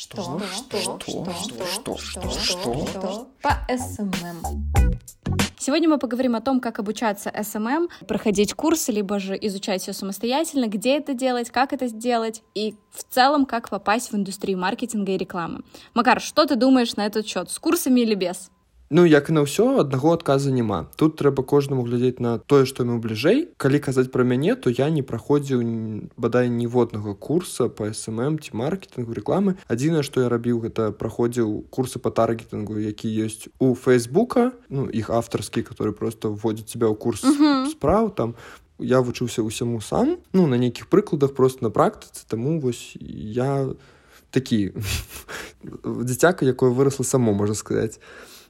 Что? Что? Что? Что? Что? Что? Что? По SMM. Сегодня мы поговорим о том, как обучаться SMM, проходить курсы, либо же изучать все самостоятельно, где это делать, как это сделать и в целом, как попасть в индустрию маркетинга и рекламы. Макар, что ты думаешь на этот счет, с курсами или без? Ну як і на ўсё аднаго адказа няма. Тут трэба кожнаму глядзець на тое што ему бліжэй. Калі казаць пра мяне то я не праходзіў бадай ніводнага курса по смм ці маркетингу рекламы адзінае што я рабіў гэта праходзіў курсы по таргетингу які ёсць у фейсбука ну іх аўтарскі который просто вводзіць тебя ў курс uh -huh. спраў там я вучыўся ўсяму сам. Ну на нейкіх прыкладах просто на практыцы. Таму вось я такі дзіцяка якое выросла само можна сказаць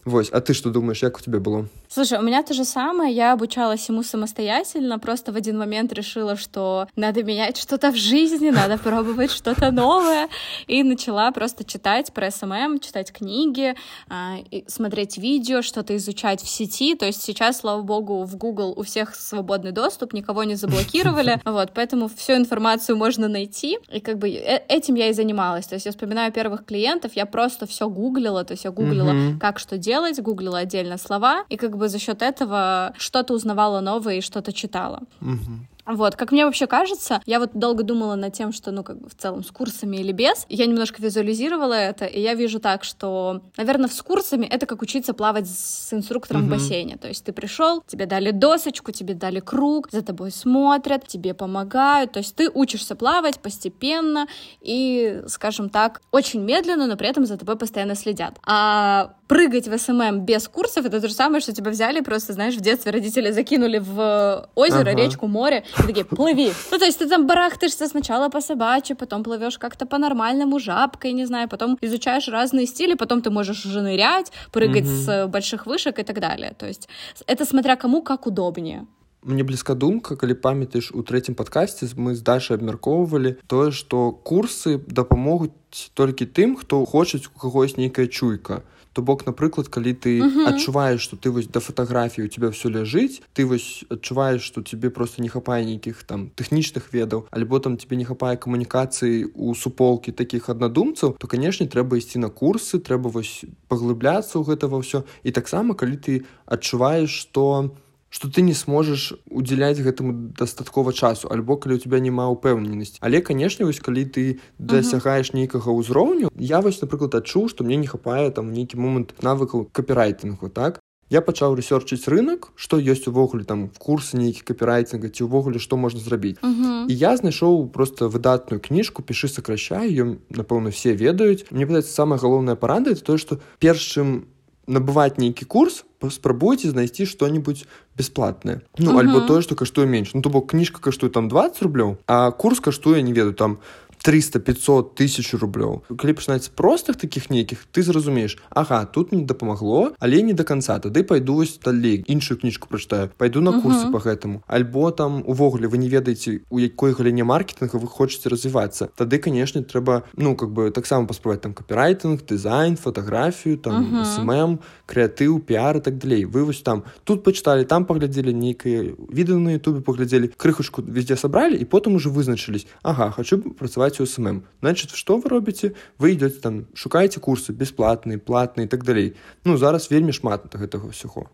Вось, а ты что думаешь, как у тебя было? Слушай, у меня то же самое. Я обучалась ему самостоятельно, просто в один момент решила, что надо менять что-то в жизни, надо пробовать что-то новое. И начала просто читать про SMM, читать книги, а, смотреть видео, что-то изучать в сети. То есть сейчас, слава богу, в Google у всех свободный доступ, никого не заблокировали. Вот, поэтому всю информацию можно найти. И как бы э, этим я и занималась. То есть я вспоминаю первых клиентов, я просто все гуглила, то есть я гуглила, как что делать, делать, гуглила отдельно слова, и как бы за счет этого что-то узнавала новое и что-то читала. Угу. Вот, как мне вообще кажется, я вот долго думала над тем, что, ну, как бы в целом с курсами или без. Я немножко визуализировала это, и я вижу так, что, наверное, с курсами это как учиться плавать с инструктором uh-huh. в бассейне. То есть ты пришел, тебе дали досочку, тебе дали круг, за тобой смотрят, тебе помогают. То есть ты учишься плавать постепенно и, скажем так, очень медленно, но при этом за тобой постоянно следят. А прыгать в СММ без курсов это то же самое, что тебя взяли просто, знаешь, в детстве родители закинули в озеро, ага. речку, море, и такие, плыви. Ну, то есть ты там барахтаешься сначала по собачьи, потом плывешь как-то по-нормальному, жабкой, не знаю, потом изучаешь разные стили, потом ты можешь уже нырять, прыгать угу. с больших вышек и так далее. То есть это смотря кому как удобнее. Мне блізка думка калі памятаеш у трэцім падкасці мы з дашай абмяркоўвалі тое што курсы дапамогуць толькі тым хто хочуць у кагось нейкая чуйка то бок напрыклад калі ты адчуваеш что ты вось да фатаграфіі у тебя все ляжыць ты вось адчуваеш что тебе просто не хапае нейкіх там тэхнічных ведаў альбо там тебе не хапае камунікацыі у суполкі таких аднадумцаў то канешне трэба ісці на курсы трэба вось паглыбляцца ў гэта ўсё. І таксама калі ты адчуваеш что ты что ты не сможешь уделять гэтаму дастаткова часу альбо калі у тебя няма упэўненасць але канешне вось калі ты дасягаеш нейкага ўзроўню я вось напрыклад адчуў што мне не хапае там нейкі момант навыкаў капірайтынгу так? Я пачаў рэсёрчыць рынок што ёсць увогуле там курсы нейкі капірайтинга ці ўвогуле што можна зрабіць. Uh -huh. і я знайшоў просто выдатную кніжку пішы сокращай ее напэўна все ведаюць. Мне падаецца самая галоўная парада это то что перш чым набываць нейкі курс паспрабуйце знайсці что-нибудь бесплатное ну uh -huh. альбо тое что каштуе менш ну то бок кніжка каштуе там 20 рублёў а курс каштуе не ведаю там 300 500 тысяч рублёў калі пачынаецца простых таких нейкіх ты зразумееш Ага тут не дапамагло але не до конца тады пайду вось далей іншую кніжку прачытаю пайду на курсы -huh. по гэтаму. Альбо там увогуле вы не ведаеце у якой галіне маркетинга вы хочаце развівацца. Тады канешне трэба ну как бы таксама паспрабаваць там капірайтинг дызайн фотаграфію там -huh. смм крэатыў піар так далей. Вы вось там тут пачыталі там паглядзелі нейкія віды на Ютубе паглядзелі крыхушку везде сабралі і потым уже вызначылись Ага хочу працаваць працаваць у СММ значит что вы робіце вы идете там шукаеце курсы бесплатные платные и так далей ну зараз вельмі шмат гэтага ўсяго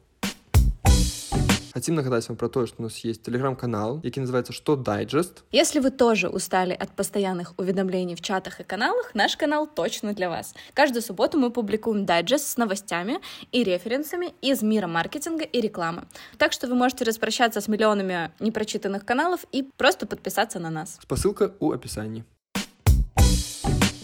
Хотим нагадать вам про то, что у нас есть телеграм-канал, який называется «Что дайджест?». Если вы тоже устали от постоянных уведомлений в чатах и каналах, наш канал точно для вас. Каждую субботу мы публикуем дайджест с новостями и референсами из мира маркетинга и рекламы. Так что вы можете распрощаться с миллионами непрочитанных каналов и просто подписаться на нас. Ссылка у описании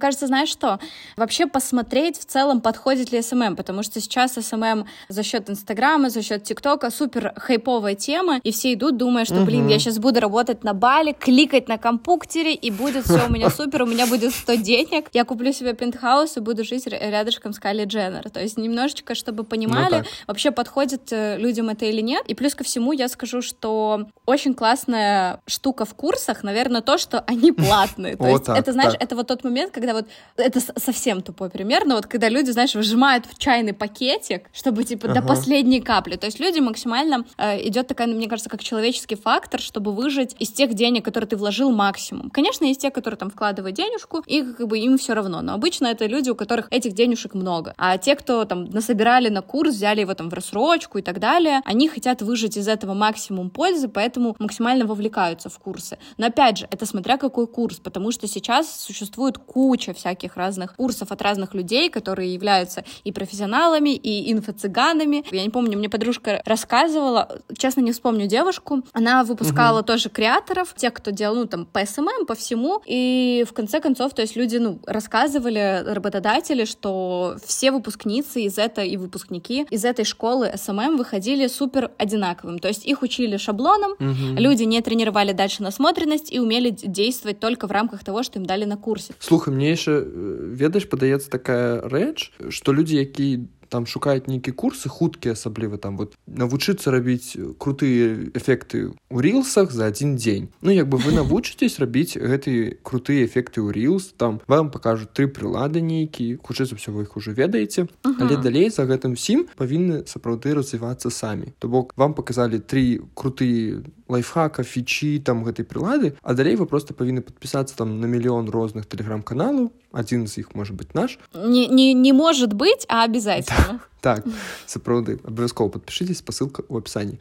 кажется, знаешь что? Вообще посмотреть в целом, подходит ли SMM, потому что сейчас SMM за счет Инстаграма, за счет ТикТока супер хайповая тема, и все идут, думая, что, блин, я сейчас буду работать на Бали, кликать на компуктере, и будет все у меня супер, у меня будет 100 денег, я куплю себе пентхаус и буду жить рядышком с Кайли Дженнер. То есть немножечко, чтобы понимали, ну, вообще подходит э, людям это или нет. И плюс ко всему я скажу, что очень классная штука в курсах, наверное, то, что они платные. То есть это, знаешь, это вот тот момент, когда когда вот это совсем тупой пример, но вот когда люди, знаешь, выжимают в чайный пакетик, чтобы типа ага. до последней капли. То есть люди максимально э, идет такая, мне кажется, как человеческий фактор, чтобы выжить из тех денег, которые ты вложил максимум. Конечно, есть те, которые там вкладывают денежку, и как бы им все равно. Но обычно это люди, у которых этих денежек много. А те, кто там насобирали на курс, взяли его там в рассрочку и так далее, они хотят выжить из этого максимум пользы, поэтому максимально вовлекаются в курсы. Но опять же, это смотря какой курс, потому что сейчас существует куча всяких разных курсов от разных людей, которые являются и профессионалами, и инфо-цыганами. Я не помню, мне подружка рассказывала, честно не вспомню девушку, она выпускала угу. тоже креаторов, тех, кто делал, ну, там, по SMM, по всему, и в конце концов, то есть люди, ну, рассказывали, работодатели, что все выпускницы из этой и выпускники из этой школы SMM выходили супер одинаковым, то есть их учили шаблоном, угу. люди не тренировали дальше насмотренность и умели действовать только в рамках того, что им дали на курсе слухай мне яшчэ ведаеш падаецца такая рэч што людзі якія там шукаюць нейкі курсы хуткія асабліва там вот навучыцца рабіць крутыя эфекты ў reels ах за адзін дзень ну як бы вы навучыцесь рабіць гэты крутыя эфекты ў reels там вам покажуць тры прылады нейкі хутчэй за ўсё вы іх ужо ведаеце але далей за гэтым сім павінны сапраўды развівацца самі. То бок вам показалі три крутыя лайфхака фічі там гэтай прылады а далей вы просто павінны подпісацца там на мільён розных тэлеграм-каналаў один з іх может быть наш не не не может быть а обязательно так сапраўды абавязкова подпішитесь посылка у опісанні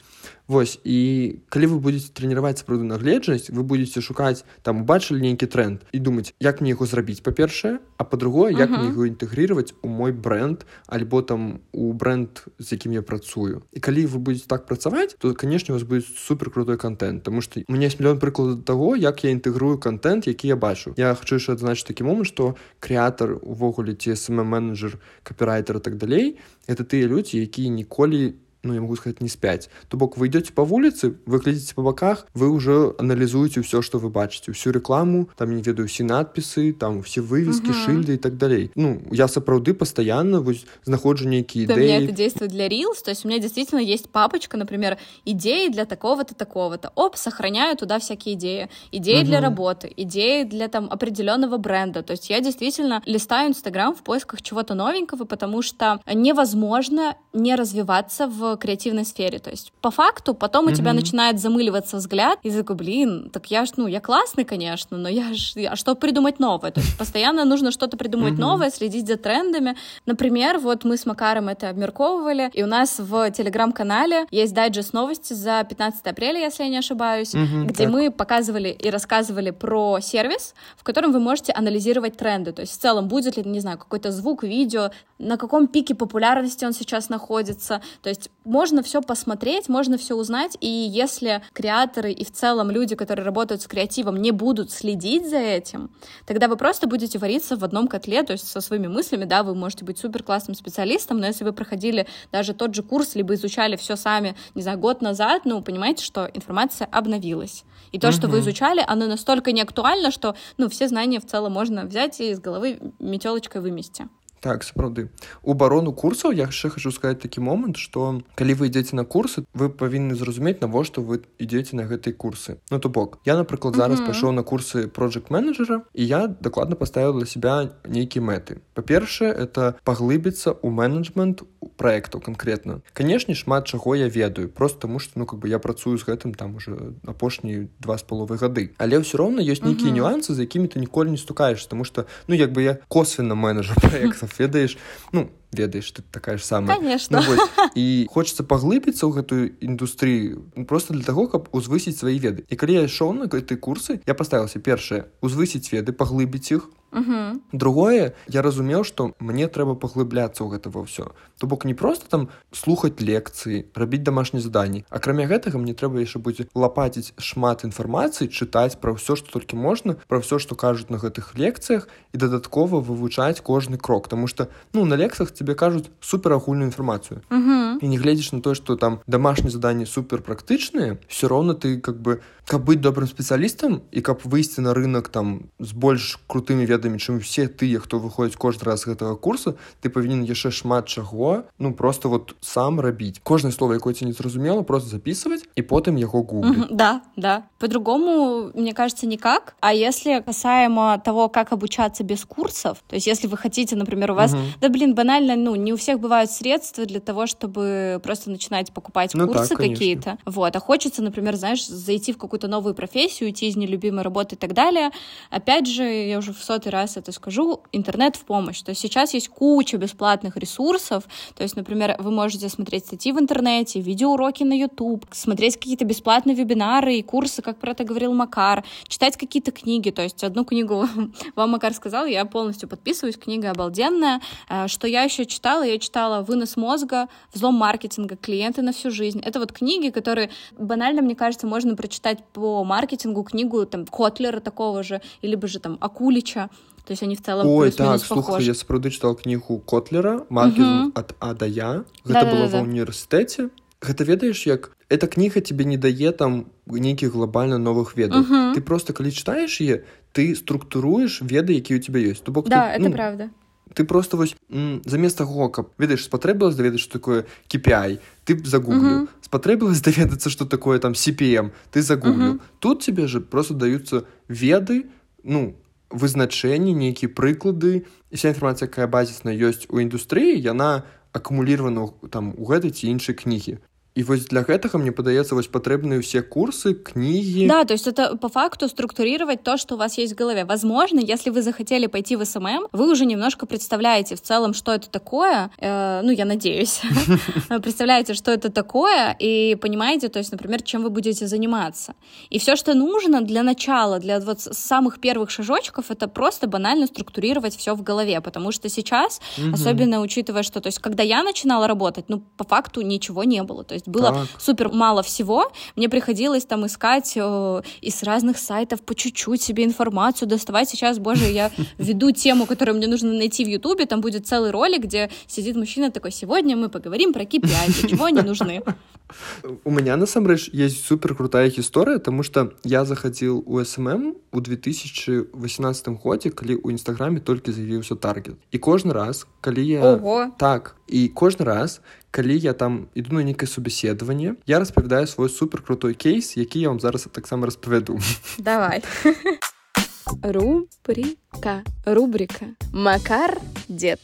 Вось і калі вы будете трэніраваць сапраўды нагледжанасць вы будете шукаць там убачылі нейкі тренд і думаць як мне яго зрабіць па-першае а по-другое як мне яго інтэгрировать у мой бренд альбо там у бренд з якім я працую і калі вы будете так працаваць то канешне у вас будет супер крутой контент тому что мне есть мільён прыкладу того як я інтэгрую контент які я бачу я хочу яшчэ адзначыць такі момант что крэатар увогуле ці см менеджер капірайтер так далей это тыя людзі якія ніколі не ну я могу сказать не спять то бок вы идете по улице вы глядите по боках вы уже анализуете все что вы бачите. Всю рекламу там не ведаю все надписы там все вывески шильды и так далей ну я сапраўды постоянно знаходжу нейкіе идеи. это действует для reels то есть у меня действительно есть папочка например идеи для такого-то такого-то оп сохраняю туда всякие идеи. Идеи угу. для работы идеи для там определенного бренда то есть я действительно листаю инстаграм в поисках чего-то новенького потому что невозможно не развиваться в креативной сфере. То есть по факту потом у mm-hmm. тебя начинает замыливаться взгляд, и такой, блин, так я ж, ну, я классный, конечно, но я ж, а что придумать новое? То есть постоянно нужно что-то придумать mm-hmm. новое, следить за трендами. Например, вот мы с Макаром это обмерковывали, и у нас в телеграм-канале есть дайджест новости за 15 апреля, если я не ошибаюсь, mm-hmm, где так. мы показывали и рассказывали про сервис, в котором вы можете анализировать тренды. То есть в целом будет ли, не знаю, какой-то звук, видео, на каком пике популярности он сейчас находится. То есть можно все посмотреть, можно все узнать, и если креаторы и в целом люди, которые работают с креативом, не будут следить за этим, тогда вы просто будете вариться в одном котле, то есть со своими мыслями, да, вы можете быть супер классным специалистом, но если вы проходили даже тот же курс, либо изучали все сами, не знаю, год назад, ну, понимаете, что информация обновилась. И то, угу. что вы изучали, оно настолько не актуально, что, ну, все знания в целом можно взять и из головы метелочкой вымести. Так сапраўды. У барону курсаў я яшчэ хочу сказать такі момант что калі вы ідзеце на курсы вы павінны зразумець навошта вы ідзеце на гэтай курсы. Ну то бок я напрыклад зараз пайшоў на курсы project менеджера і я дакладна поставил для себя нейкія мэты. Па-першае это паглыбіцца у менеджмент проекту конкретно канешне шмат чаго я ведаю просто тому что ну как бы я працую з гэтым там уже апошнія два з паловы гады. Але ўсё роўна ёсць нейкія нюансы за якімі ты ніколі не стукаешь тому что ну як бы я косвенно менеджер проектов ведаеш ну ведаеш ты такая ж самая. Конечно. Ну, і хочется паглыбіцца ў гэтую індустрыю ну, просто для того каб узвысіць свае веды. І калі я ішоў на гэтай курсы я паставіўся першае узвысіць веды паглыбіць іх. Угу. другое я разумеў што мне трэба паглыбляцца ў гэта ва ўсё. То бок не просто там слухаць лекцыі рабіць домашні заданні. Акрамя гэтага мне трэба яшчэ будзе лапаціць шмат інфармацыі чытаць пра ўсё што толькі можна пра ўсё што кажуць на гэтых лекцыях і дадаткова вывучаць кожны крок. Тому что ну на лекцах тебе кажуць суперагульную інфармацыю угу. и не глядзіш на то что там домашние задания супер практычныя все роўно ты как бы каб быць добрым спецыялістам і каб выйсці на рынок там з больш крутымі ведамі чым все тыя хто выходзіць кожны раз гэтага курса ты павінен яшчэ шмат чаго ну просто вот сам рабіць кожнае слово якое ці не зразумела просто записывать і потым яго гуглить да да по-другому мне кажется никак а если касаемо того как обучаться без курсов то есть если вы хотите например у вас угу. да блин банально ну не у всех бывают средства для того чтобы просто начинать покупать ну, курсы какие-то вот а хочется например знаешь зайти в какую-то новую профессию, уйти из нелюбимой работы и так далее. Опять же, я уже в сотый раз это скажу, интернет в помощь. То есть сейчас есть куча бесплатных ресурсов. То есть, например, вы можете смотреть статьи в интернете, видеоуроки на YouTube, смотреть какие-то бесплатные вебинары и курсы, как про это говорил Макар, читать какие-то книги. То есть одну книгу вам Макар сказал, я полностью подписываюсь, книга обалденная. А, что я еще читала? Я читала «Вынос мозга», «Взлом маркетинга», «Клиенты на всю жизнь». Это вот книги, которые банально, мне кажется, можно прочитать по маркетингу книгу там Котлера такого же, или бы же там Акулича. То есть они в целом Ой, так, слухай, я сапраўды чытаў кнігу Котлера маркетинг ад А да Я. Гэта да, было да, ва ўніверсітэце. Гэта ведаеш як эта кніга тебе не дае там нейкіх глобальна новых ведаў. Uh -huh. Ты просто калі читаешь яе, ты структуруеш веды, якія у тебя ёсць. То бок да, ты, это ну, правда ты просто вось замест таго каб ведаеш спатрэбілася даведацца што такое KPI ты б загугліў спатрэбілася даведацца што такое там CPM ты загугліў тут табе ж просто даюцца веды ну вызначэнні нейкія прыклады. І ўся інфармацыя якая базісна ёсць у індустрыі яна акумуліравана там у гэтай ці іншай кнігі і вось для гэтага мне падаецца вось патрэбныя ўсе курсы кнігі. Да то есть это по факту структурировать то что у вас есть в голове. Возможно если вы захотели пойти в SMM вы уже немножко представляете в целом что это такое. Э, ну я надеюсь. Представляете что это такое и понимаете то есть например чем вы будете заниматься. И все что нужно для начала для вот самых первых шажочков это просто банально структурировать все в голове. Потому что сейчас особенно учитывая что то есть когда я начинала работать ну по факту ничего не было. То есть было так. супер мало всего. Мне приходилось там искать э, из разных сайтов по чуть-чуть себе информацию доставать. Сейчас, боже, я веду тему, которую мне нужно найти в Ютубе. Там будет целый ролик, где сидит мужчина такой, сегодня мы поговорим про KPI, для чего они нужны. У меня, насамрэч, есть супер крутая история, потому что я заходил у СММ у 2018 годзе, калі у Інстаграме толькі з'явіўся таргет. І кожны раз, калі я... Ого. Так, і кожны раз, калі я там іду на нейкае субеседаванне я распавядаю свой супер крутой кейс які я вам зараз таксама распавяду давай рубрика рубрика макар дед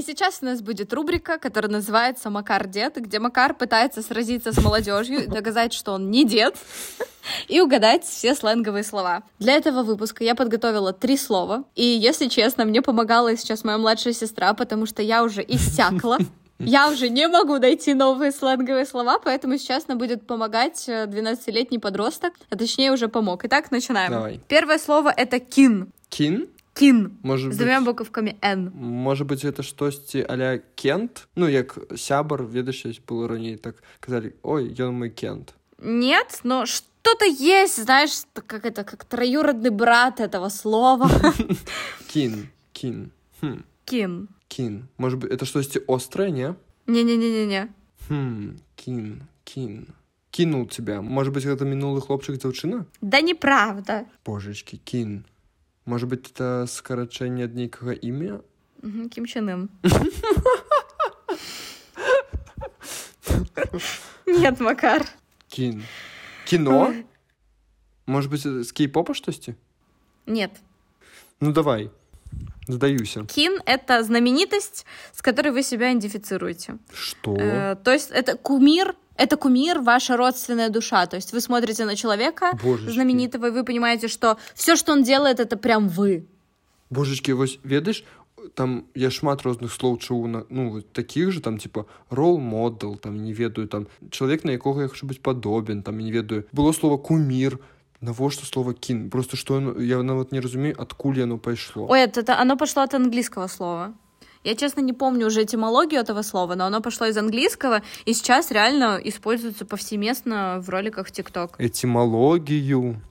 и сейчас у нас будет рубрика, которая называется «Макар дед», где Макар пытается сразиться с молодежью доказать, что он не дед, и угадать все сленговые слова. Для этого выпуска я подготовила три слова, и, если честно, мне помогала сейчас моя младшая сестра, потому что я уже иссякла. Я уже не могу найти новые сленговые слова, поэтому сейчас нам будет помогать 12-летний э, подросток, а точнее уже помог. Итак, начинаем. Давай. Первое слово — это «кин». Кин? Кин. Может з двумя буковками Н. Может быть, это штосьці аля Кент? Ну, як сябар, ведаеш, было раней, так казали, ой, ён мой Кент. Нет, но что-то есть, знаешь, как это, как троюродный брат этого слова. Кин, кин. Хм. Кин. Кин. Может быть, это что-то острое, не? Не-не-не-не-не. Хм, кин, кин. Кинул тебя. Может быть, это минулый хлопчик дзяўчына? Да неправда. Божечки, кин. Может быть, это скарачэнне ад нейкага імя? Кім чыным? Нет, Макар. Кин. Кино? Может быть, с кей-попа штосьці? Нет. Ну давай. Сдаюся. Кин — это знаменитость, с которой вы себя идентифицируете. Что? Э, то есть это кумир это кумир, ваша родственная душа. То есть вы смотрите на человека Божечки. знаменитого, и вы понимаете, что все, что он делает, это прям вы. Божечки, вось ведаеш, там я шмат розных слоў чуў на ну таких же там типа рол модел там не ведаю там чалавек на якога я хочу быць падобен там не ведаю было слово кумир навошта слово кін просто что я нават не разумею адкуль яно пайшло ой это, это оно пошло от английского слова я, честно, не помню уже этимологию этого слова, но оно пошло из английского, и сейчас реально используется повсеместно в роликах в ТикТок. Этимологию?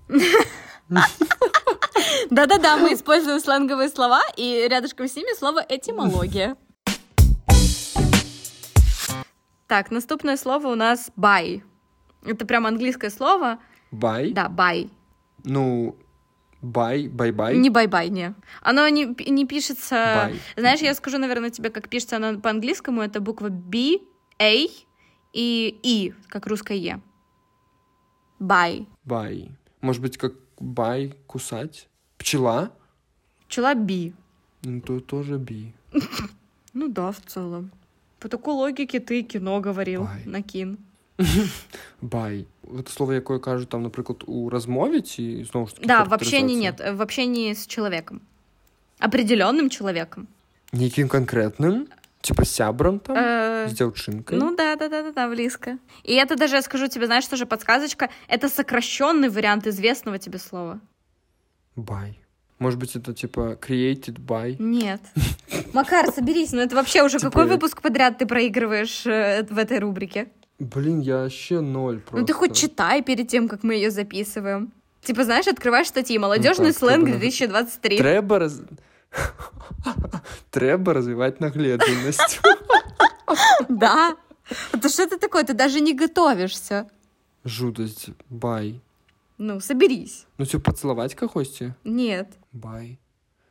Да-да-да, мы используем сленговые слова, и рядышком с ними слово «этимология». Так, наступное слово у нас buy. Это прям английское слово. Бай? Да, buy. Ну, бай, бай-бай. Не бай-бай, не. Оно не, не пишется... Бай. Знаешь, я скажу, наверное, тебе, как пишется оно по-английскому. Это буква B, A и И, как русское Е. Buy. Бай. Может быть, как бай, кусать? Пчела? Пчела B. Ну, то тоже би. Ну да, в целом. По такой логике ты кино говорил Бай. на кін. Бай. Это слово, якое кажуть там, наприклад, у розмові, чи знову ж таки Да, в общении характеризації? нет, в общении с человеком. Определенным человеком. Неким конкретным? Типа с сябром там? Э, С девчинкой? Ну да, да, да, да, да, близко. И это даже, я скажу тебе, знаешь, тоже подсказочка, это сокращенный вариант известного тебе слова. Бай. Может быть, это типа created by? Нет. Макар, соберись, ну это вообще уже Типа какой я- выпуск подряд ты проигрываешь э, в этой рубрике? Блин, я вообще ноль просто. Ну ты хоть читай перед тем, как мы ее записываем. Типа, знаешь, открываешь статьи «Молодежный Ну так, сленг треба на- 2023». Треба роз... Треба развивать наглядность. Да. Это что это такое? Ты даже не готовишься. Жудость. Бай. Ну, соберись. Ну, типа, поцеловать кагосьці? Нет. Бай.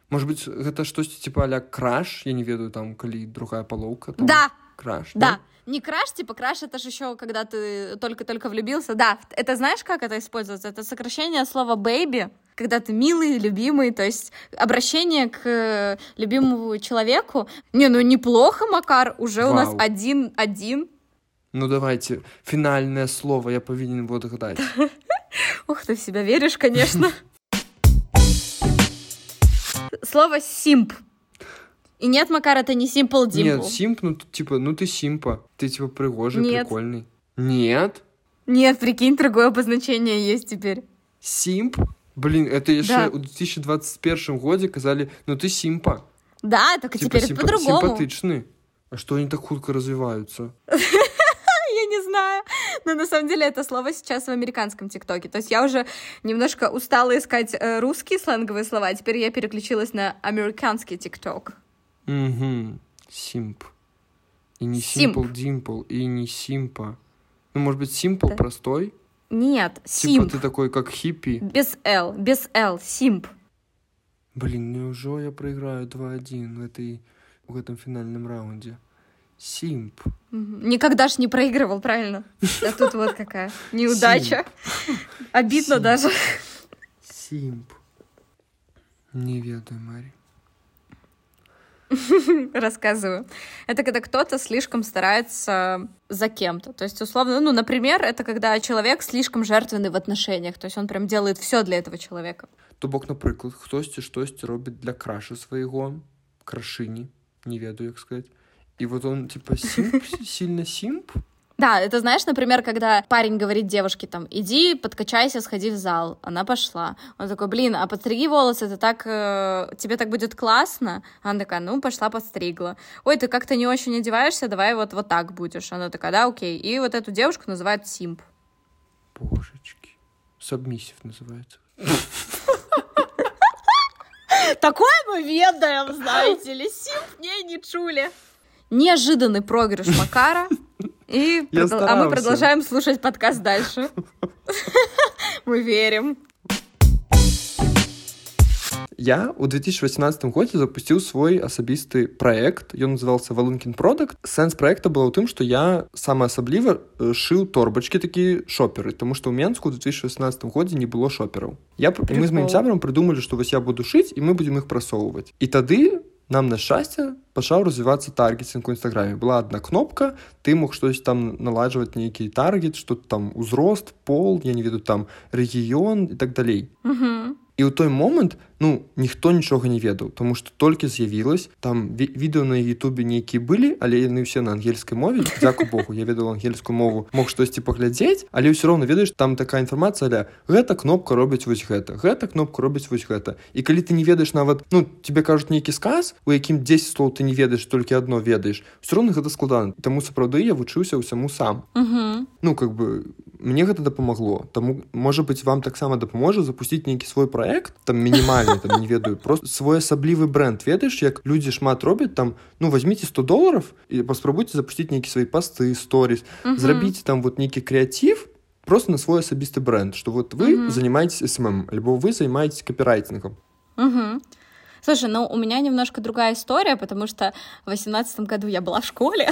Может быть, гэта штосьці типа а краш, я не ведаю, там, калі другая полоўка. Там, Да, Краш, да. Не краш, типа краш, это же еще когда ты только-только влюбился. Да, это знаешь, как это используется? Это сокращение слова baby, когда ты милый, любимый, то есть обращение к э, любимому человеку. Не, ну неплохо, Макар, уже у нас Вау. один-один. Ну, давайте, финальное слово я повинен вот гадать. Ух, ты в себя веришь, конечно. Слово симп. И нет, Макар, это не simple dimple. Нет, симп, ну, типа, ну ты симпа. Ты, типа, пригожий, Нет. прикольный. Нет? Нет, прикинь, другое обозначение есть теперь. Симп? Блин, это еще Да. у 2021 году казали, ну ты симпа. Да, только Типа, теперь симпа- по-другому. симпатичный. А что они так худко развиваются? Я не знаю. Но на самом деле это слово сейчас в американском ТикТоке. То есть я уже немножко устала искать э, русские сленговые слова, теперь я переключилась на американский ТикТок. Угу. Симп. И не Симп. Simple Dimple, и не Симпа. Ну, может быть, Simple Да. простой? Нет, Типа симп. ты такой, как хиппи. Без Л, без Л, симп. Блин, неужели я проиграю 2-1 в, этой, в этом финальном раунде? Симп. Никогда ж не проигрывал, правильно? А тут вот какая неудача. Обидно даже. Симп. Не ведаю, Мари. Рассказываю. Это когда кто-то слишком старается за кем-то. То есть, условно, ну, например, это когда человек слишком жертвенный в отношениях. То есть он прям делает все для этого человека. То бок, наприклад, хтосьці штосьці робить для краша свайго, крашыні, не ведаю, як сказать. И вот он, типа, симп, сильно симп? да, это знаешь, например, когда парень говорит девушке там, иди, подкачайся, сходи в зал. Она пошла. Он такой, блин, а подстриги волосы, это так, э, тебе так будет классно? Она такая, ну, пошла, подстригла. Ой, ты как-то не очень одеваешься, давай вот, вот так будешь. Она такая, да, окей. И вот эту девушку называют симп. Божечки. Сабмиссив называется. Такое мы ведаем, знаете ли. Симп не, не чули. Неожиданный проигрыш Макара. И Я продол- а мы старался. продолжаем слушать подкаст дальше. Мы верим. Я у 2018 годзе запусціў свой асабісты праект ён назывался валункін продакт сэнс проекта было ў тым што я самаасабліва э, шыў торбачкі такі шоперы тому што ў менску ў 2016 годзе не было шопераў я пр- і мы з маім Прикол. сябрам прыдумалі што вось я буду шыць і мы будзем іх прасоўваць і тады нам на шчасце пачаў развівацца таргетинг у нстаграме была одна кнопка ты мог штось там наладжваць нейкі таргет что там узрост пол я не веду там рэгіён і так далей Мгм. І ў той момант ну ніхто нічога не ведаў тому что толькі з'явілась там ві- відэо на Ютубе нейкія былі але яны ўсе на ангельскай мове дзяку Богу я ведаў ангельскую мову мог штосьці паглядзець але ўсё роўна ведаеш там такая інфармацыя ля гэта кнопка робіць вось гэта гэта кнопка робіць вось гэта і калі ты не ведаеш нават ну тебе кажуць нейкі сказ у якім 10 слоў ты не ведаеш толькі одно ведаеш все роўна гэта складана. Таму сапраўды я вучыўся ўсяму сам. Мгм. ну как бы мне гэта дапамагло. Таму можа быть вам таксама дапаможа запусціць нейкі свой проект там мінімальны там не ведаю просто свой асаблівы бренд ведаеш як людзі шмат робяць там ну возьмите 100 долларов і паспрабуйте запусціць нейкі свае пасты сторис зрабіце там вот нейкі крэатив просто на свой асабісты бренд что вот вы занимаетесь СММ альбо вы займаетесь копирайтингом Слушай, ну у меня немножко другая история, потому что в восемнадцатом году я была в школе.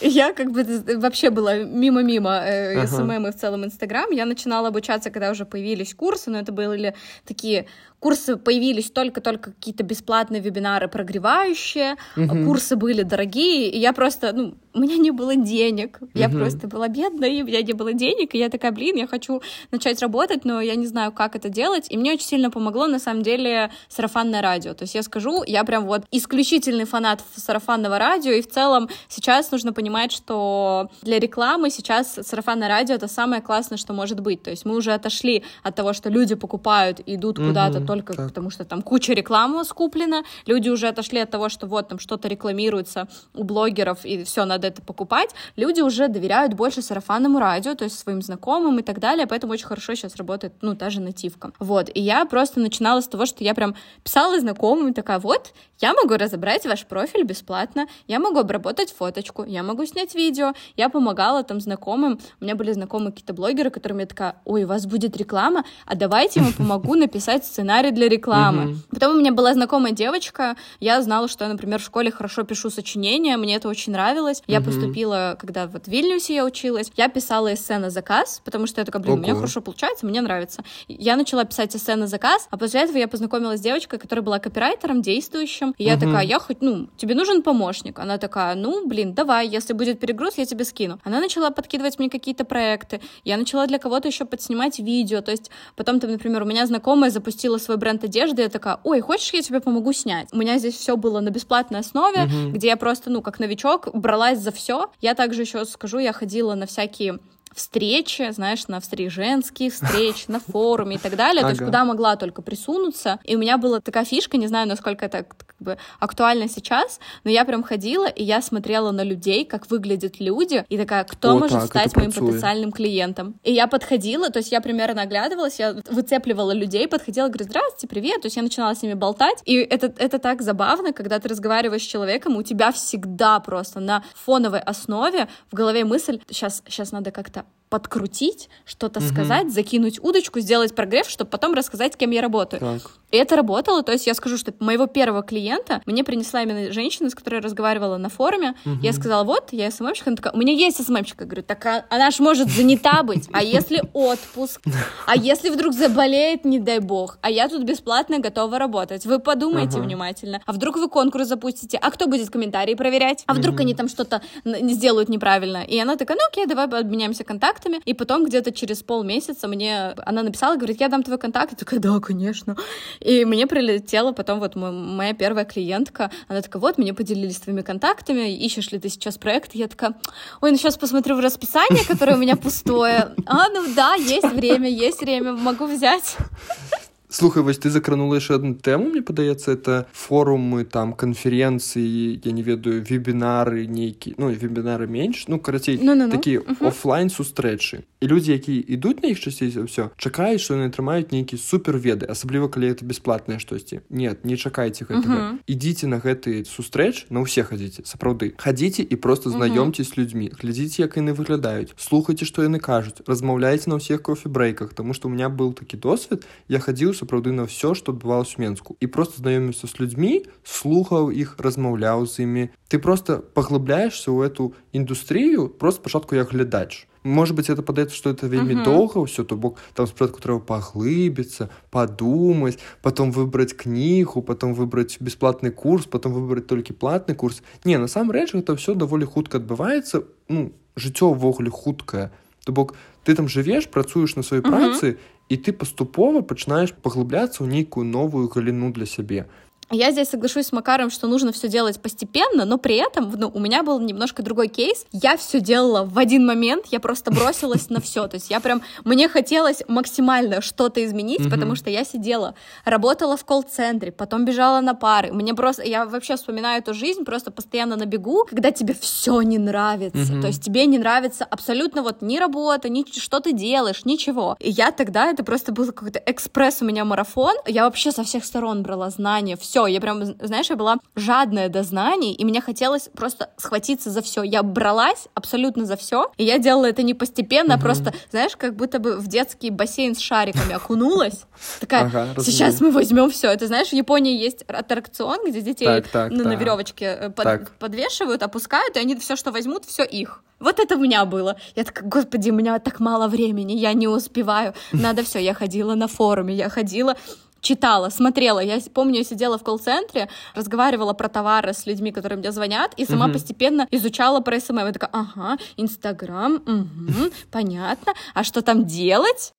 Я как бы вообще была мимо-мимо э, SMM и в целом Инстаграм. Я начинала обучаться, когда уже появились курсы, но это были такие курсы появились только-только какие-то бесплатные вебинары прогревающие, угу. курсы были дорогие, и я просто, ну, у меня не было денег, угу. я просто была бедная, и у меня не было денег, и я такая, блин, я хочу начать работать, но я не знаю, как это делать, и мне очень сильно помогло, на самом деле, сарафанное радио, то есть я скажу, я прям вот исключительный фанат сарафанного радио, и в целом сейчас нужно понимать, что для рекламы сейчас сарафанное радио — это самое классное, что может быть, то есть мы уже отошли от того, что люди покупают, идут угу. куда-то только так. потому что там куча рекламы скуплена, люди уже отошли от того, что вот там что-то рекламируется у блогеров, и все, надо это покупать, люди уже доверяют больше сарафанному радио, то есть своим знакомым и так далее, поэтому очень хорошо сейчас работает, ну, та же нативка. Вот, и я просто начинала с того, что я прям писала знакомым, такая, вот, я могу разобрать ваш профиль бесплатно, я могу обработать фоточку, я могу снять видео, я помогала там знакомым, у меня были знакомые какие-то блогеры, которым я такая, ой, у вас будет реклама, а давайте я вам помогу написать сценарий сценарий для рекламы. Mm-hmm. Потом у меня была знакомая девочка, я знала, что я, например, в школе хорошо пишу сочинения, мне это очень нравилось. Я mm-hmm. поступила, когда вот в Вильнюсе я училась, я писала эссе на заказ, потому что я такая, блин, у меня хорошо получается, мне нравится. Я начала писать эссе на заказ, а после этого я познакомилась с девочкой, которая была копирайтером, действующим, и я mm-hmm. такая, я хоть, ну, тебе нужен помощник? Она такая, ну, блин, давай, если будет перегруз, я тебе скину. Она начала подкидывать мне какие-то проекты, я начала для кого-то еще подснимать видео, то есть потом там, например, у меня знакомая запустила свой бренд одежды, я такая, ой, хочешь, я тебе помогу снять? У меня здесь все было на бесплатной основе, угу. где я просто, ну, как новичок, бралась за все. Я также еще скажу, я ходила на всякие встречи, знаешь, на встречи женские встречи, на форуме и так далее, ага. то есть куда могла только присунуться. И у меня была такая фишка, не знаю, насколько это как бы актуально сейчас, но я прям ходила, и я смотрела на людей, как выглядят люди, и такая, кто О, может так, стать моим працует. потенциальным клиентом. И я подходила, то есть я примерно оглядывалась, я выцепливала людей, подходила, говорю, здравствуйте, привет, то есть я начинала с ними болтать, и это, это так забавно, когда ты разговариваешь с человеком, у тебя всегда просто на фоновой основе в голове мысль, сейчас, сейчас надо как-то 답 подкрутить, что-то угу. сказать, закинуть удочку, сделать прогрев, чтобы потом рассказать, кем я работаю. Так. И это работало, то есть я скажу, что моего первого клиента мне принесла именно женщина, с которой я разговаривала на форуме. Угу. Я сказала, вот, я СММщик, она такая, у меня есть СММщик. Я говорю, так а, она же может занята быть, а если отпуск, а если вдруг заболеет, не дай бог, а я тут бесплатно готова работать. Вы подумайте ага. внимательно. А вдруг вы конкурс запустите, а кто будет комментарии проверять? А вдруг угу. они там что-то сделают неправильно? И она такая, ну окей, давай обменяемся контактами. И потом где-то через полмесяца мне она написала, говорит, я дам твой контакт. Я такая, да, конечно. И мне прилетела потом вот моя первая клиентка, она такая, вот, мне поделились твоими контактами, ищешь ли ты сейчас проект? Я такая, ой, ну сейчас посмотрю в расписание, которое у меня пустое. А, ну да, есть время, есть время, могу взять. Слухай, вось ты закранула яшчэ одну тэму мне падаецца это форумы там канферэнцыі я не ведаю вебінары нейкі ну вебінары менш ну карацей no, no, no. такі uh -huh. офлайн сустрэчы. І людзі якія ідуць на іх часцей за ўсё чакаюць што яны атрымаюць нейкі суперведы асабліва калі это бясплатнае штосьці нет не чакайце гэтага. Uh -huh. ідзіце на гэты сустрэч на ўсе хадзіце сапраўды. Хадзіце і просто знаёмце з людзьмі глядзіце як яны выглядаюць слухайце што яны кажуць размаўляйце на ўсіх кофебрейках тому што у меня был такі досвед я хадзіў сапраўды на ўсё што адбывалось у менску і просто знаёміўся з людзьмі слухаў іх размаўляў з імі ты просто паглыбляешься ў эту індустрыю просто пачатку як глядач может быть это падаецца что это вельмі uh -huh. доўга ўсё то бок там спрадку трэба паглыбіцца подумать потом выбраць кнігу потом выбраць бесплатный курс потом выбраць толькі платный курс не насамрэч это все даволі хутка адбываецца ну жыццё ўвогуле хуткае то бок ты там жывеш працуеш на сваёй uh -huh. працы і ты паступова пачынаеш паглыбляцца ў нейкую новую галіну для сябе я здесь соглашусь с Макаром, что нужно все делать постепенно, но при этом ну, у меня был немножко другой кейс. Я все делала в один момент, я просто бросилась на все. То есть я прям, мне хотелось максимально что-то изменить, потому что я сидела, работала в колл-центре, потом бежала на пары. Мне просто, я вообще вспоминаю эту жизнь просто постоянно на бегу, когда тебе все не нравится. То есть тебе не нравится абсолютно вот ни работа, ни что ты делаешь, ничего. И я тогда, это просто был какой-то экспресс у меня марафон. Я вообще со всех сторон брала знания, все. Я прям, знаешь, я была жадная до знаний, и мне хотелось просто схватиться за все. Я бралась абсолютно за все, и я делала это не постепенно, угу. а просто, знаешь, как будто бы в детский бассейн с шариками окунулась. Такая, ага, сейчас мы возьмем все. Это знаешь, в Японии есть аттракцион, где детей так, так, ну, на веревочке э, под, подвешивают, опускают, и они все, что возьмут, все их. Вот это у меня было. Я такая, господи, у меня так мало времени, я не успеваю. Надо все. Я ходила на форуме, я ходила читала, смотрела. Я помню, я сидела в колл-центре, разговаривала про товары с людьми, которые мне звонят, и сама угу. постепенно изучала про SMM. Я такая, ага, Инстаграм, угу, понятно. А что там делать?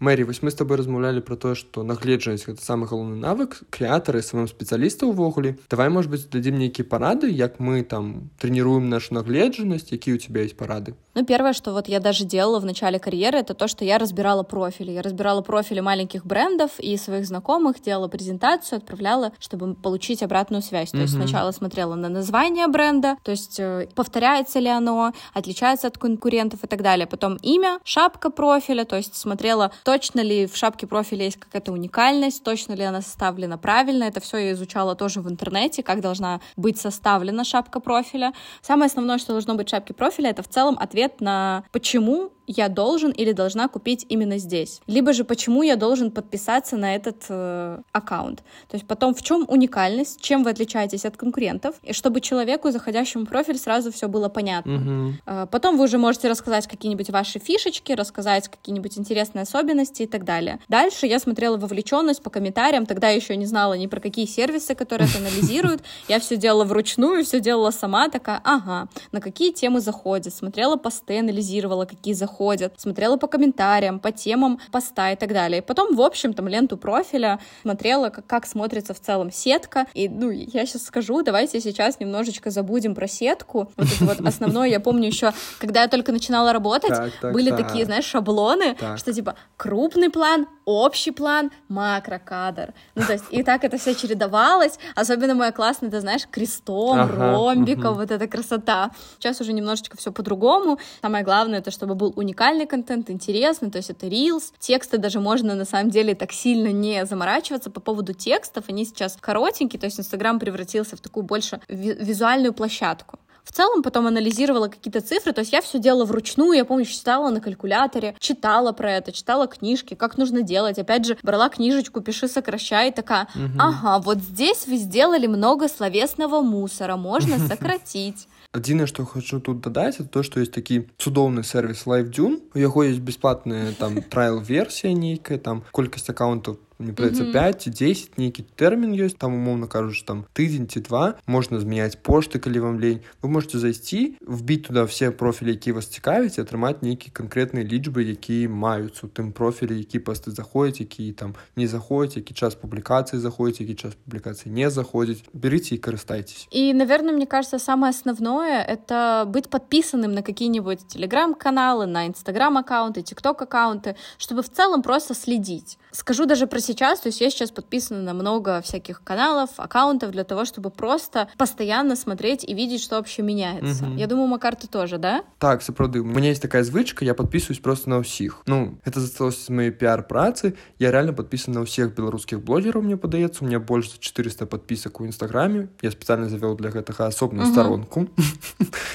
Мэри вось мы с тобой размаўлялі про тое што нагледжанасць гэта самы галоўны навык крэатары самым спецыяліста ўвогуле давай может быть дадзім нейкія парады як мы там тренируем нашу нагледжанасць якія у тебя есть парады ну первое что вот я даже делала в начале карьеры это то что я разбирала профили я разбирала профили маленьких брендов и своих знакомых делала презентацию отправляла чтобы получить обратную связь то mm-hmm. есть сначала смотрела на название бренда то есть э, повторяется ли оно отличается от конкурентов и так далее потом имя шапка профиля то есть смотрела точно ли в шапке профиля есть какая-то уникальность, точно ли она составлена правильно. Это все я изучала тоже в интернете, как должна быть составлена шапка профиля. Самое основное, что должно быть в шапке профиля, это в целом ответ на почему я должен или должна купить именно здесь. Либо же почему я должен подписаться на этот э, аккаунт. То есть потом в чем уникальность, чем вы отличаетесь от конкурентов, и чтобы человеку, заходящему в профиль, сразу все было понятно. Угу. Э, потом вы уже можете рассказать какие-нибудь ваши фишечки, рассказать какие-нибудь интересные особенности и так далее. Дальше я смотрела вовлеченность по комментариям, тогда еще не знала ни про какие сервисы, которые это анализируют. Я все делала вручную, все делала сама, такая, ага, на какие темы заходят, смотрела посты, анализировала, какие заходят заходят, смотрела по комментариям, по темам поста и так далее. И потом, в общем, там ленту профиля смотрела, как, как смотрится в целом сетка. И, ну, я сейчас скажу, давайте сейчас немножечко забудем про сетку. Вот это вот основное, я помню еще, когда я только начинала работать, так, так, были так. такие, знаешь, шаблоны, что типа крупный план, общий план, макрокадр. Ну, то есть, и так это все чередовалось. Особенно моя классная, ты знаешь, крестом, ага, ромбиком, угу. вот эта красота. Сейчас уже немножечко все по-другому. Самое главное, это чтобы был уникальный контент, интересный, то есть это Reels. Тексты даже можно на самом деле так сильно не заморачиваться по поводу текстов. Они сейчас коротенькие, то есть Инстаграм превратился в такую больше визуальную площадку. В целом потом анализировала какие-то цифры, то есть я все делала вручную, я помню, читала на калькуляторе, читала про это, читала книжки, как нужно делать. Опять же, брала книжечку «Пиши, сокращай», такая, ага, вот здесь вы сделали много словесного мусора, можно сократить. Адзінае што хочу тут дадаць это то што ёсць такі цудоўны сервіс лайфдюн у яго есть бясплатная там трайл версія нейкая там колькасць аккаунтаў мне придется mm -hmm. 5 ці 10 нейкі тэрмін ёсць там умоўно кажуш там тыдзень ці два можна змяняць пошты калі вам лень вы можете зайсці вбіць туда все профілі які вас цікавяць атрымаць нейкі канкрэтныя лічбы якія маюцца у тым профілі які пасты заходзяць які там не заходзяць які час публікацыі заходзіць які час публікацыі не заходзіць берите і карыстайтесь и наверное мне кажется самое основное это быть подписанным на какие-нибудь телеграм-каналы на инстаграм аккаунты тикток аккаунты чтобы в целом просто следить скажу даже про сейчас, то есть я сейчас подписана на много всяких каналов, аккаунтов для того, чтобы просто постоянно смотреть и видеть, что вообще меняется. Угу. Я думаю, Макар, ты тоже, да? Так, сапраўды. У меня есть такая звычка, я подписываюсь просто на всех. Ну, это засталось из моей пиар-працы. Я реально подписан на всех белорусских блогеров, мне подается. У меня больше 400 подписок у Инстаграме. Я специально завел для этого особную угу. сторонку,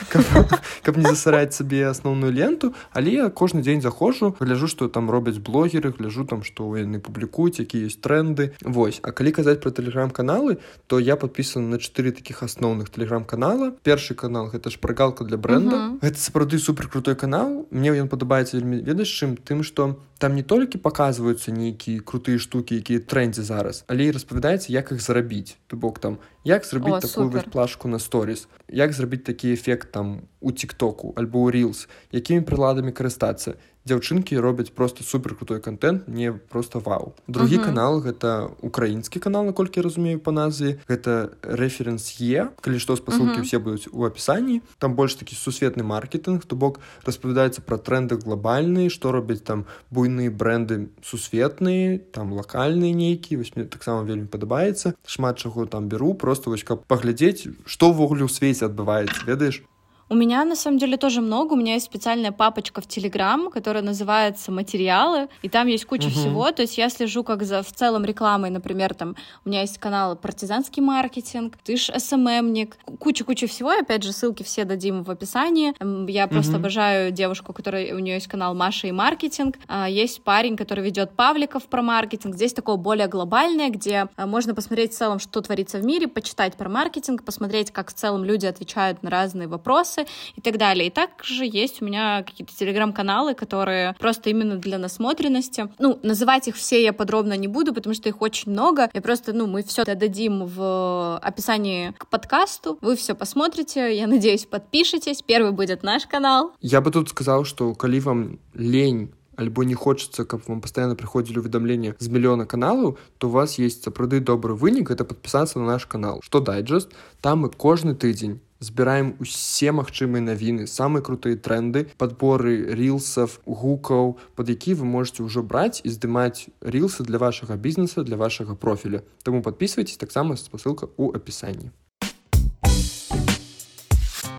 как не засорять себе основную ленту. Але я каждый день захожу, гляжу, что там робят блогеры, гляжу там, что яны публікуюць якія ёсць тренды Вось А калі казаць про тэлеграм-каналы то я подписан на чатыры таких асноўных тэлеграм-канала першы канал гэта ж прагалка для бренда uh -huh. гэта сапраўды супер крутой канал мне ён падабаецца вельмі ведаеш чым тым что там не толькі паказваюцца нейкія крутыя штукі якія трендзе зараз але і распавядаецца як іх зарабіць то бок там як зрабіць такую вось плашку на сторис як зрабіць такі эфект там у тиктоку альбо ў рилс якімі прыладамі карыстацца. Дзяўчынкі робяць просто супер крутой контент не просто вау. Другі uh -huh. канал гэта украінскі канал наколькі разумею па назве. Гэта рэференс е калі што спасылкі uh -huh. все будуць у апісанні там больш такі сусветны маркетинг то бок распавядаецца пра тренды глобальныя што робяць там буйныя бренды сусветныя там лакальныя нейкія вось мне таксама вельмі падабаецца шмат чаго там беру просто вось каб паглядзець што ўвогуле ў свеце адбываецца ведаеш У меня на самом деле тоже много. У меня есть специальная папочка в Телеграм, которая называется «Материалы», и там есть куча угу. всего. То есть я слежу как за в целом рекламой, например, там у меня есть канал «Партизанский маркетинг», «Ты ж СММник», куча-куча всего. Опять же, ссылки все дадим в описании. Я просто угу. обожаю девушку, которая у нее есть канал «Маша и маркетинг». А, есть парень, который ведет Павликов про маркетинг. Здесь такое более глобальное, где а, можно посмотреть в целом, что творится в мире, почитать про маркетинг, посмотреть, как в целом люди отвечают на разные вопросы, вопросы и так далее. И также есть у меня какие-то телеграм-каналы, которые просто именно для насмотренности. Ну, называть их все я подробно не буду, потому что их очень много. Я просто, ну, мы все дадим в описании к подкасту. Вы все посмотрите, я надеюсь, подпишитесь. Первый будет наш канал. Я бы тут сказал, что коли вам лень альбо не хочется каб вам постоянно прыходзілі уведомления з мільёна каналаў то у вас есть сапраўды добры вынік это подпісацца на наш канал что дайджест там мы кожны тыдзень збіраем усе магчымыя навіны самыя крутыя тренды подборы рилсов гукаў под які вы можете ўжо браць і здымаць рилсы для вашага бізнеса для вашага профіля. Тому подписывайтесь таксама спасылка у опісанні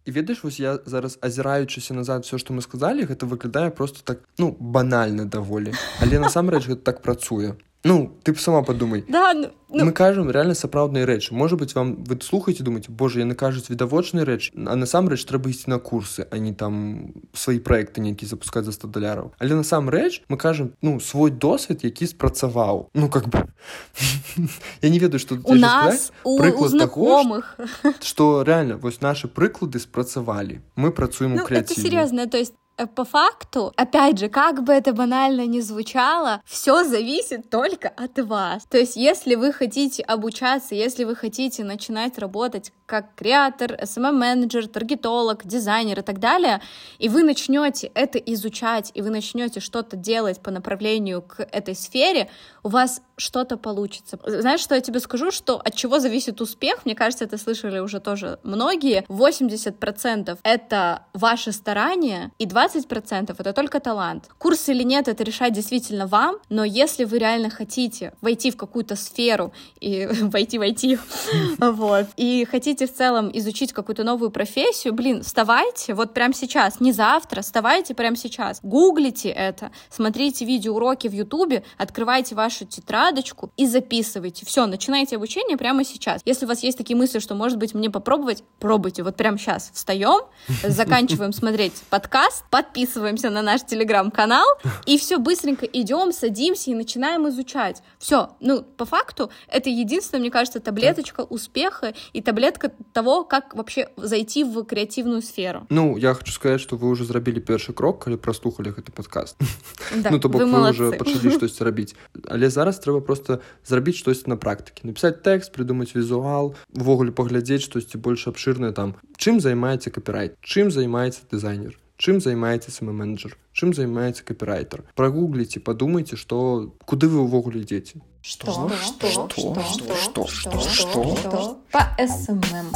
і ведаеш вось я зараз азіраючыся назад все что мы сказали гэта выглядае просто так ну банальна даволі. Але насамрэч гэта так працуе Ну, ты б сама подумай. Да, ну, ну... Мы кажам реально сапраўдныя рэчы. Можа быть, вам вы слухаеце думаце, Боже, яны кажуць відавочныя рэчы, а насамрэч трэба ісці на курсы, а не там свае проекты нейкі запускаць за 100 даляраў. Але насамрэч мы кажам ну свой досвед, які спрацаваў. Ну как бы я не ведаю, што у нас у, у знакомых што реально вось наши прыклады спрацавалі. Мы працуем ну, у крэаці. серьезно, то есть Э, по факту, опять же, как бы это банально ни звучало, все зависит только от вас. То есть, если вы хотите обучаться, если вы хотите начинать работать как креатор, SMM-менеджер, таргетолог, дизайнер и так далее, и вы начнете это изучать, и вы начнете что-то делать по направлению к этой сфере, у вас что-то получится. Знаешь, что я тебе скажу, что от чего зависит успех? Мне кажется, это слышали уже тоже многие. 80% это ваши старания, и 20% это только талант. Курс или нет, это решать действительно вам, но если вы реально хотите войти в какую-то сферу и войти, войти, вот, и хотите в целом изучить какую-то новую профессию, блин, вставайте вот прямо сейчас, не завтра, вставайте прямо сейчас, гуглите это, смотрите видеоуроки в Ютубе, открывайте вашу тетрадочку и записывайте. Все, начинайте обучение прямо сейчас. Если у вас есть такие мысли, что, может быть, мне попробовать, пробуйте. Вот прямо сейчас встаем, заканчиваем смотреть подкаст, подписываемся на наш телеграм-канал, и все быстренько идем, садимся и начинаем изучать. Все, ну, по факту, это единственная, мне кажется, таблеточка успеха и таблетка того, как вообще зайти в креативную сферу. Ну, я хочу сказать, что вы уже зрабілі першы крок, калі праслухалі гэты подкаст. Да, ну, то бок вы, вы уже пачалі штосьці рабіць. Але зараз трэба просто зрабіць штосьці на практыкі. Напісаць тэкст, прыдумаць візуал, увогуле паглядзець штосьці больш абшырнае там. Чым займаецца капірайт? Чым займаецца дызайнер? Чым займаецца самы-менеджер? Чым займаецца капірайтер? Прагугліце, падумайце, што куды вы ўвогуле ідзеце? Что? Что? Что? Что? Что? Что? Что? По СММ.